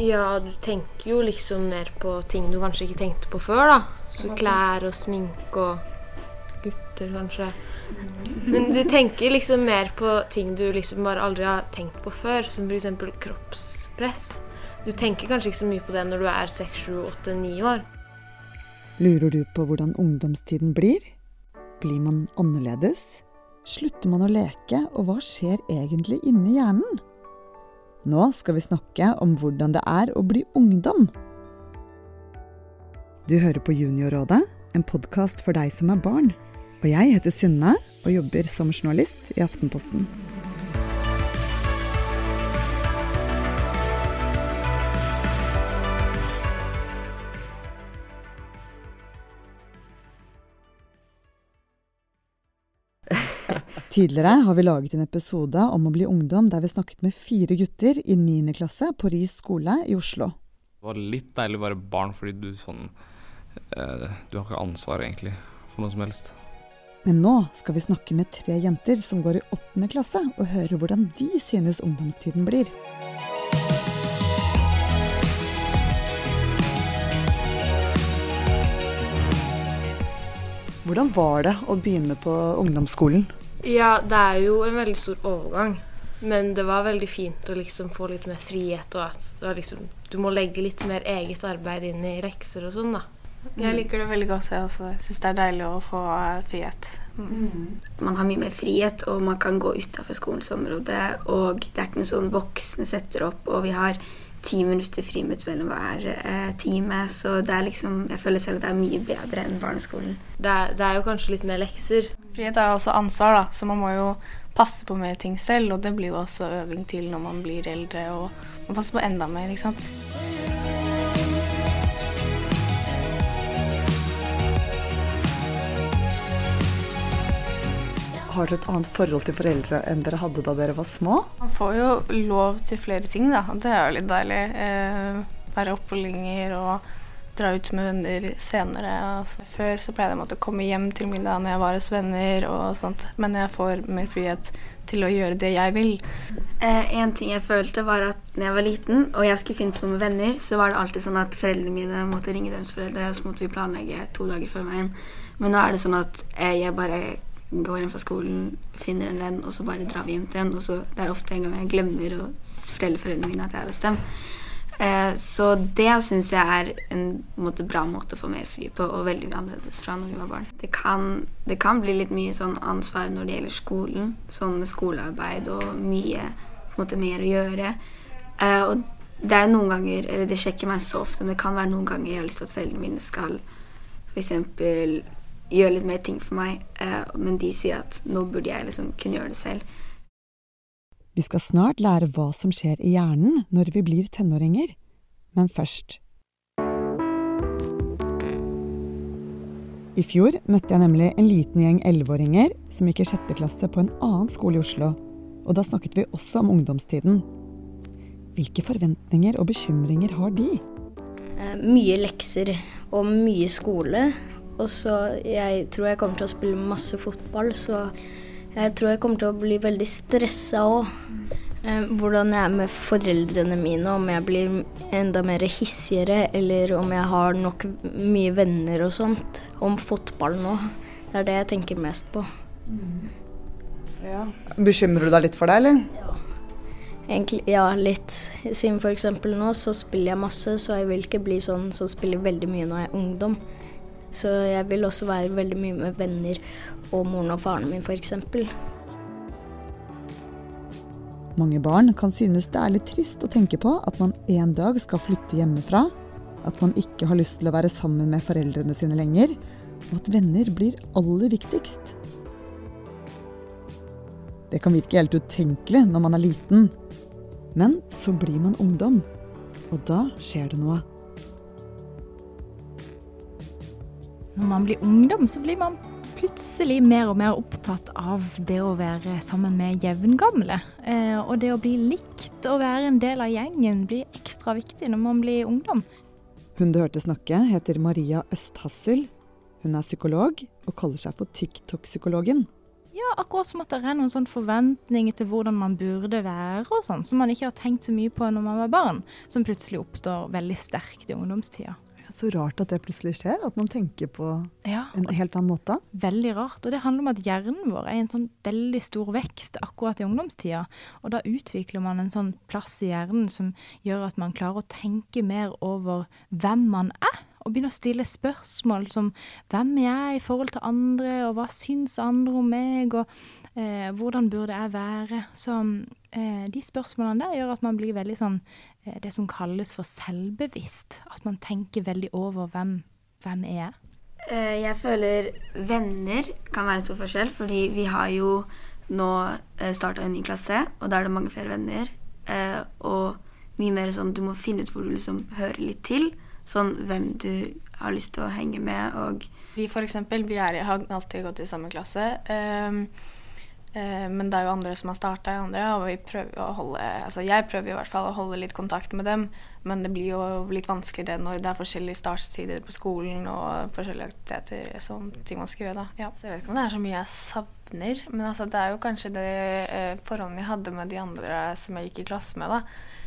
Ja, du tenker jo liksom mer på ting du kanskje ikke tenkte på før, da. Så klær og sminke og gutter, kanskje. Men du tenker liksom mer på ting du liksom bare aldri har tenkt på før, som f.eks. kroppspress. Du tenker kanskje ikke så mye på det når du er seks, sju, åtte, ni år. Lurer du på hvordan ungdomstiden blir? Blir man annerledes? Slutter man å leke, og hva skjer egentlig inni hjernen? Nå skal vi snakke om hvordan det er å bli ungdom. Du hører på Juniorrådet, en podkast for deg som er barn. Og jeg heter Synne og jobber som journalist i Aftenposten. Tidligere har vi laget en episode om å bli ungdom der vi snakket med fire gutter i 9. klasse på Ris skole i Oslo. Det var litt deilig å være barn fordi du sånn eh, Du har ikke ansvar egentlig for noe som helst. Men nå skal vi snakke med tre jenter som går i 8. klasse, og høre hvordan de synes ungdomstiden blir. Hvordan var det å begynne på ungdomsskolen? Ja, det er jo en veldig stor overgang. Men det var veldig fint å liksom få litt mer frihet, og at liksom, du må legge litt mer eget arbeid inn i lekser og sånn, da. Jeg liker det veldig godt, jeg også. Syns det er deilig å få eh, frihet. Mm. Man har mye mer frihet, og man kan gå utafor skolens område. Og det er ikke noe sånn voksne setter opp, og vi har ti minutter friminutt mellom hver eh, time. Så det er liksom, jeg føler selv at det er mye bedre enn barneskolen. Det er, det er jo kanskje litt mer lekser. Frihet er jo også ansvar, da, så man må jo passe på mer ting selv. Og det blir jo også øving til når man blir eldre, og man passer på enda mer, ikke sant. Har dere et annet forhold til foreldre enn dere hadde da dere var små? Man får jo lov til flere ting, da. Det er jo litt deilig. Eh, være oppholdinger og dra ut med venner senere. Altså, før så pleide jeg å komme hjem til middag når jeg var hos venner og sånt. Men jeg får mer frihet til å gjøre det jeg vil. Eh, en ting jeg følte, var at når jeg var liten og jeg skulle finne på noe med venner, så var det alltid sånn at foreldrene mine måtte ringe deres foreldre, og så måtte vi planlegge to dager før veien. Men nå er det sånn at eh, jeg bare går hjem fra skolen, finner en venn, og så bare drar vi hjem til en. Og så det er ofte en gang jeg glemmer å fortelle foreldrene mine at jeg er hos dem. Eh, så det syns jeg er en måte, bra måte å få mer fri på, og veldig annerledes fra når vi var barn. Det kan, det kan bli litt mye sånn ansvar når det gjelder skolen, sånn med skolearbeid og mye måte, mer å gjøre. Eh, og det er noen ganger, eller det sjekker meg så ofte, men det kan være noen ganger jeg har lyst til at foreldrene mine skal f.eks gjøre litt mer ting for meg, eh, men de sier at nå burde jeg liksom kunne gjøre det selv. Vi skal snart lære hva som skjer i hjernen når vi blir tenåringer, men først I fjor møtte jeg nemlig en liten gjeng elleveåringer som gikk i sjette klasse på en annen skole i Oslo, og da snakket vi også om ungdomstiden. Hvilke forventninger og bekymringer har de? Eh, mye lekser og mye skole. Og så jeg tror jeg kommer til å spille masse fotball, så jeg tror jeg kommer til å bli veldig stressa òg. Eh, hvordan jeg er med foreldrene mine, om jeg blir enda mer hissigere, eller om jeg har nok mye venner og sånt. Om fotball nå. Det er det jeg tenker mest på. Mm. Ja. Bekymrer du deg litt for det, eller? Ja. Egentlig, ja, litt. Siden f.eks. nå så spiller jeg masse, så jeg vil ikke bli sånn som spiller veldig mye når jeg er ungdom. Så jeg vil også være veldig mye med venner og moren og faren min f.eks. Mange barn kan synes det er litt trist å tenke på at man en dag skal flytte hjemmefra, at man ikke har lyst til å være sammen med foreldrene sine lenger, og at venner blir aller viktigst. Det kan virke helt utenkelig når man er liten, men så blir man ungdom, og da skjer det noe. Når man blir ungdom, så blir man plutselig mer og mer opptatt av det å være sammen med jevngamle. Eh, og det å bli likt og være en del av gjengen blir ekstra viktig når man blir ungdom. Hun du hørte snakke, heter Maria Østhassel. Hun er psykolog og kaller seg for TikTok-psykologen. Ja, akkurat som at det er noen sånn forventninger til hvordan man burde være og sånn, som man ikke har tenkt så mye på når man var barn, som plutselig oppstår veldig sterkt i ungdomstida. Så rart at det plutselig skjer, at man tenker på Ja, en helt annen måte. Veldig rart. Og det handler om at hjernen vår er i en sånn veldig stor vekst akkurat i ungdomstida. Og da utvikler man en sånn plass i hjernen som gjør at man klarer å tenke mer over hvem man er. Og begynne å stille spørsmål som hvem er jeg i forhold til andre, og hva syns andre om meg, og eh, hvordan burde jeg være? Så eh, de spørsmålene der gjør at man blir veldig sånn det som kalles for selvbevisst. At man tenker veldig over hvem, hvem er jeg? Eh, Jeg føler venner kan være en stor forskjell, fordi vi har jo nå starta en ny klasse, og da er det mange flere venner. eh, Og mye mer sånn du må finne ut hvor du liksom hører litt til. Sånn hvem du har lyst til å henge med, og Vi for eksempel, vi er, har alltid gått i samme klasse. ehm, eh, men det er jo andre som har starta i andre, og prøver holde Altså jeg prøver i hvert fall å holde litt kontakt med dem, men det blir jo litt vanskeligere når det er forskjellige startstider på skolen og forskjellige aktiviteter som ting man skal gjøre. Ja. Så jeg vet ikke om det er så mye jeg savner, men altså det er jo kanskje det eh, forholdene jeg hadde med de andre som jeg gikk i klasse med, da.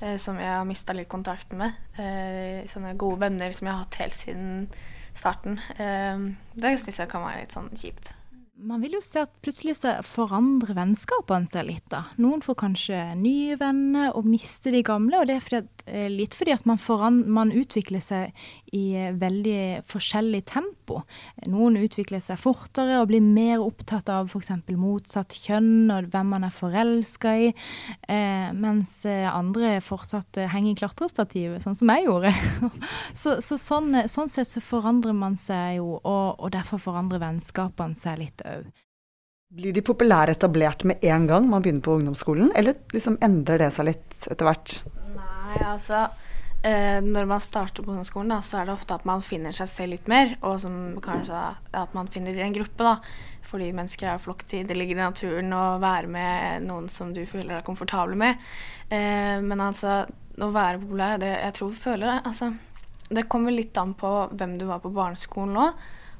Eh, som jeg har mista litt kontakten med. Eh, sånne gode venner som jeg har hatt helt siden starten. Eh, det syns jeg kan være litt sånn kjipt. Man vil jo se at plutselig så forandrer vennskapene seg litt. da. Noen får kanskje nye venner og mister de gamle. og det er fordi at, eh, Litt fordi at man, foran, man utvikler seg i veldig forskjellig tempo. Noen utvikler seg fortere og blir mer opptatt av f.eks. motsatt kjønn og hvem man er forelska i, eh, mens eh, andre fortsatt henger i klatrestativet, sånn som jeg gjorde. så så sånn, sånn sett så forandrer man seg jo, og, og derfor forandrer vennskapene seg litt òg. Blir de populære etablert med en gang man begynner på ungdomsskolen, eller liksom endrer det seg litt etter hvert? Nei, altså eh, Når man starter på ungdomsskolen, da, så er det ofte at man finner seg selv litt mer. Og som kanskje at man finner en gruppe, da. Fordi mennesker er flokktid. Det ligger i naturen å være med noen som du føler deg komfortabel med. Eh, men altså, å være populær, det jeg tror føler det Altså, det kommer litt an på hvem du var på barneskolen nå.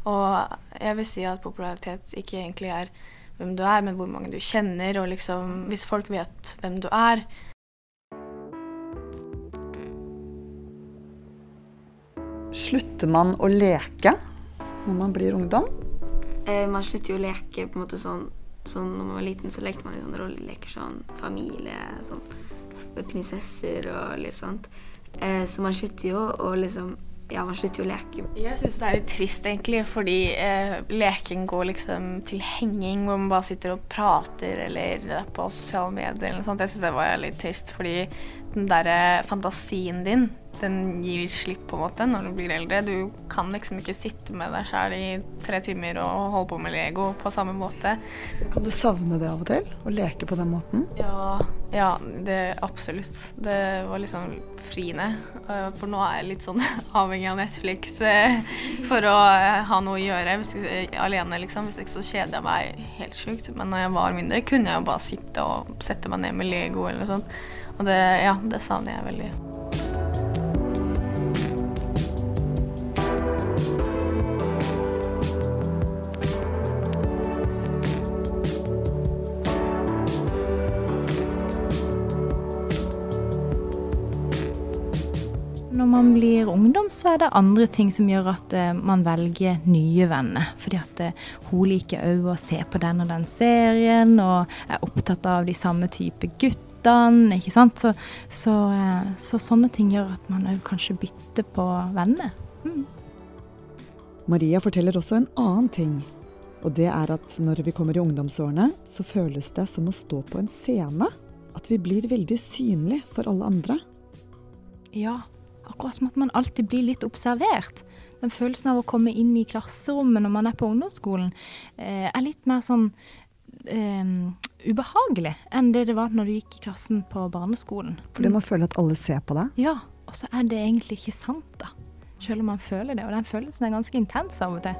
Og jeg vil si at popularitet ikke egentlig er hvem du er, men hvor mange du kjenner. Og liksom, hvis folk vet hvem du er, Slutter man å leke når man blir ungdom? eh, man slutter jo å leke på en måte sånn Sånn når man var liten, så lekte man i sånn rolleleker, sånn familie, sånn prinsesser og litt sånt. Eh, så man slutter jo å liksom Ja, man slutter jo å leke. Jeg syns det er litt trist, egentlig, fordi eh, leken går liksom til henging, hvor man bare sitter og prater eller er på sosiale medier eller noe sånt. Jeg syns det var litt trist, fordi den derre fantasien din, den gir slipp på en måte når du blir eldre. Du kan liksom ikke sitte med deg sjæl i tre timer og holde på med Lego på samme måte. Kan du savne det av og til? Å leke på den måten? Ja, ja det absolutt. Det var liksom friende. Eh, For nå er jeg litt sånn avhengig av Netflix eh, for å eh, ha noe å gjøre hvis jeg, alene, liksom. Hvis ikke så kjeder jeg meg helt sjukt. Men når jeg var mindre, kunne jeg jo bare sitte og sette meg ned med Lego eller noe sånt. Og det, ja, det savner jeg veldig. Man blir ungdom, så er det andre ting som gjør at eh, man velger nye venner. Fordi at eh, hun liker òg å se på den og den serien, og er opptatt av de samme type guttene, ikke sant. Så, så, eh, så sånne ting gjør at man òg kanskje bytter på venner. Maria forteller også en annen ting. Og det er at når vi kommer i ungdomsårene, så føles det som å stå på en scene. At vi blir veldig synlig for alle andre. Ja, akkurat som at man alltid blir litt observert. Den følelsen av å komme inn i klasserommet når man er på ungdomsskolen, eh, er litt mer sånn eh, ubehagelig enn det det var når du gikk i klassen på barneskolen. Fordi man føler at alle ser på deg. Ja, og så er det egentlig ikke sant, da. Selv om man føler det. Og den følelsen er ganske intens av og til.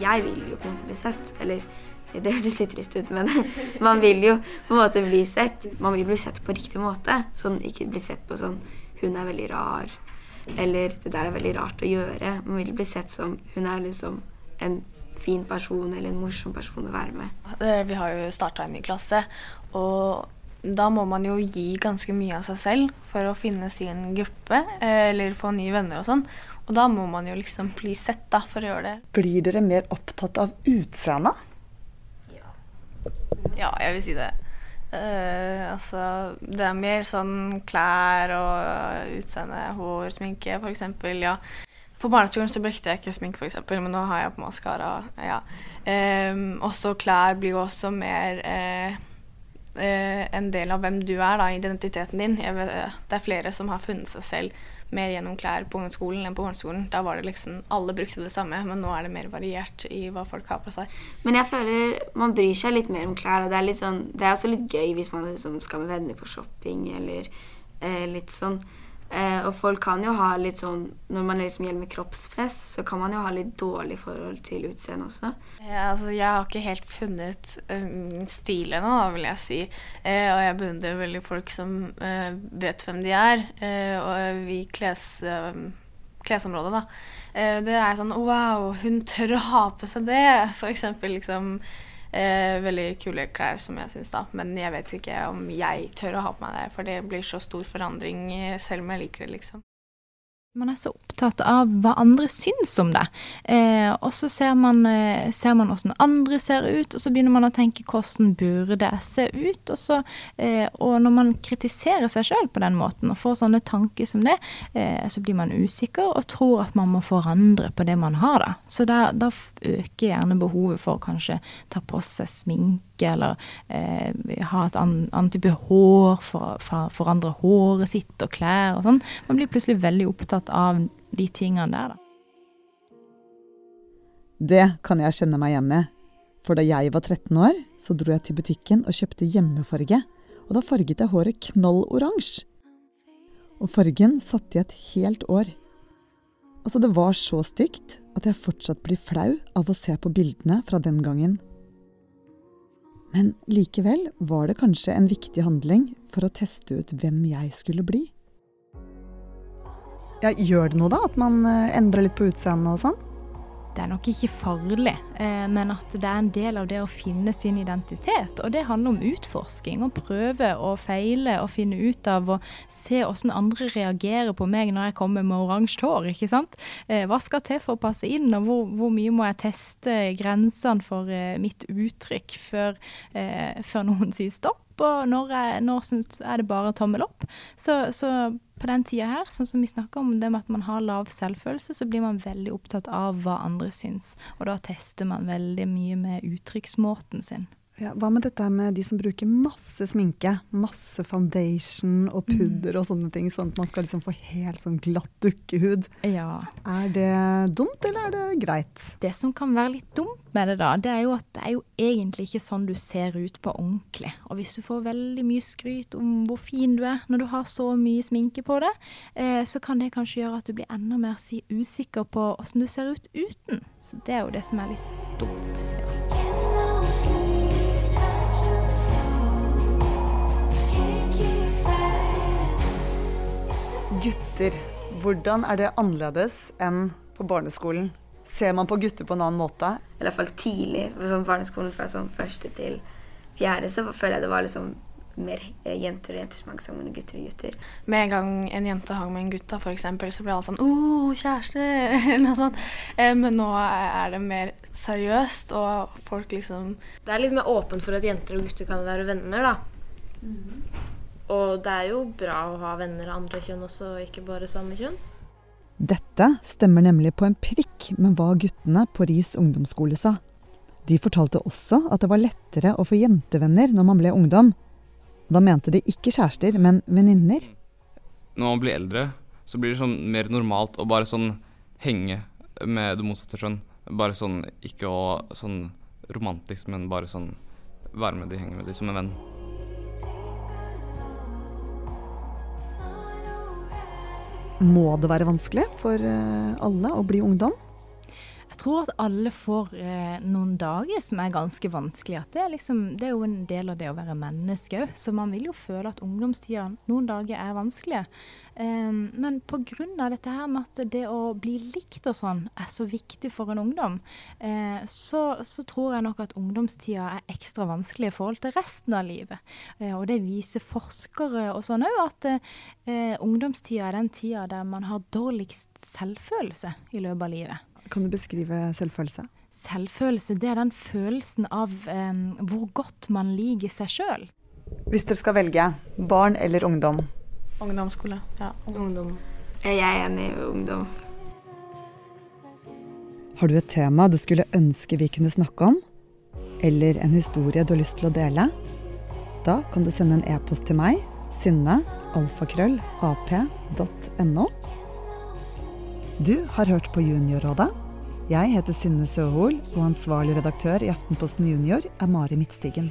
Jeg vil jo på en måte bli sett. Eller det hørtes litt trist ut, men man vil jo på en måte bli sett. Man vil bli sett på riktig måte. Sånn, ikke bli sett på sånn Hun er veldig rar. Eller det der er veldig rart å gjøre. Man vil bli sett som hun er liksom en fin person eller en morsom person å være med. Vi har jo starta en ny klasse, og da må man jo gi ganske mye av seg selv for å finne sin gruppe, eh, eller få nye venner og sånn. Og da må man jo liksom bli sett da, for å gjøre det. Blir dere mer opptatt av utseendet? Ja, jeg vil si det. Uh, altså, det er mer sånn klær og utseende, hår, sminke, eksempel. Ja. På barneskolen så brukte jeg ikke sminke, eksempel, men nå har jeg på maskara. Ja. Ehm, også klær blir jo også mer eh, eh, en del av hvem du er, da, identiteten din. Vet, det er flere som har funnet seg selv mer gjennom klær på ungdomsskolen enn på barneskolen. Da var det liksom alle brukte det samme, men nå er det mer variert i hva folk har på seg. Men jeg føler man bryr seg litt mer om klær, og det er, litt sånn, det er også litt gøy hvis man liksom skal med venner på shopping eller eh, litt sånn. Eh, og folk kan jo ha litt sånn Når man liksom gjelder med kroppspress, så kan man jo ha litt dårlig forhold til utseendet også. Ja, altså, jeg har ikke helt funnet um, min stil ennå, vil jeg si. Eh, og jeg beundrer veldig folk som eh, vet hvem de er. Eh, og vi kles, eh, klesområdet, da. Eh, det er sånn Wow, hun tør å ha på seg det! For eksempel liksom eh, Veldig kule klær, som jeg syns, da. Men jeg vet ikke om jeg tør å ha på meg det, for det blir så stor forandring, eh, selv om jeg liker det, liksom. Man er så opptatt av hva andre syns om det. Eh, og så ser man, eh, ser man hvordan andre ser ut, og så begynner man å tenke hvordan burde jeg se ut? Og, så, eh, og når man kritiserer seg sjøl på den måten og får sånne tanker som det, eh, så blir man usikker og tror at man må forandre på det man har. Da. Så da, da øker gjerne behovet for å kanskje ta på seg sminke eller eh, ha et an, annet type hår, for, for, forandre håret sitt og klær og sånn. Man blir plutselig veldig opptatt av de tingene der, da. Det kan jeg kjenne meg igjen i. For da jeg var 13 år, så dro jeg til butikken og kjøpte hjemmefarge. Og da farget jeg håret knalloransje. Og fargen satt i et helt år. Altså, det var så stygt at jeg fortsatt blir flau av å se på bildene fra den gangen. Men likevel var det kanskje en viktig handling for å teste ut hvem jeg skulle bli. Ja, gjør det noe da, at man eh, endrer litt på utseendet og sånn? Det er nok ikke farlig, eh, men at det er en del av det å finne sin identitet. Og det handler om utforsking, å prøve og feile og finne ut av og se hvordan andre reagerer på meg når jeg kommer med oransje hår. ikke sant? Eh, hva skal til for å passe inn, og hvor, hvor mye må jeg teste grensene for mitt uttrykk før, før noen sier stopp? Og når, jeg, når er det bare tommel opp? Så, så på den tida her, sånn som vi snakker om det med at man har lav selvfølelse, så blir man veldig opptatt av hva andre syns. Og da tester man veldig mye med uttrykksmåten sin. Ja, hva med dette med de som bruker masse sminke? Masse foundation og pudder og sånne ting, sånn at man skal liksom få helt sånn glatt dukkehud. Ja. Er det dumt, eller er det greit? Det som kan være litt dumt med det, da, det er jo at det er jo egentlig ikke sånn du ser ut på ordentlig. Og hvis du får veldig mye skryt om hvor fin du er når du har så mye sminke på deg, eh, så kan det kanskje gjøre at du blir enda mer si, usikker på åssen du ser ut uten. Så det er jo det som er litt dumt. Gutter, hvordan er det annerledes enn på barneskolen? Ser man på gutter på en annen måte? I hvert fall tidlig, på sånn barneskolen fra sånn første til fjerde, så føler jeg det var liksom mer jenter og jenter som hang sammen med gutter og gutter. Med en gang en jente hang med en gutt, da, for eksempel, så ble alle sånn 'Å, kjæreste!' eller noe sånt. Eh, men nå er det mer seriøst, og folk liksom Det er litt mer åpent for at jenter og gutter kan være venner, da. Og det er jo bra å ha venner av andre kjønn også, ikke bare samme kjønn. Dette stemmer nemlig på en prikk med hva guttene på Ris ungdomsskole sa. De fortalte også at det var lettere å få jentevenner når man ble ungdom. Da mente de ikke kjærester, men venninner. Når man blir eldre, så blir det sånn mer normalt å bare sånn henge med det motsatte kjønn. Bare sånn ikke å sånn romantisk, men bare sånn være med de, henge med de som en venn. Må det være vanskelig for eh, alle å bli ungdom? Tror at alle får eh, noen dager som er ganske vanskelige. Det, liksom, det er jo en del av det å være menneske òg. Så man vil jo føle at ungdomstida noen dager er vanskelige. Um, men pga. dette her med at det å bli likt og sånn er så viktig for en ungdom, eh, så, så, tror jeg nok at ungdomstida er ekstra vanskelig i forhold til resten av livet. Eh, og det viser forskere og sånn òg, at eh, ungdomstida er den tida der man har dårligst selvfølelse i løpet av livet. Kan du beskrive selvfølelse? Selvfølelse det er den følelsen av eh, hvor godt man liker seg sjøl. Hvis dere skal velge barn eller ungdom? Ungdomsskole. Ja. Ungdom. Jeg er enig i ungdom. Har du et tema du skulle ønske vi kunne snakke om? Eller en historie du har lyst til å dele? Da kan du sende en e-post til meg, synne, alfakrøll, ap.no. Du har hørt på Juniorrådet. Jeg heter Synne Søhol, og ansvarlig redaktør i Aftenposten Junior er Mari Midtstigen.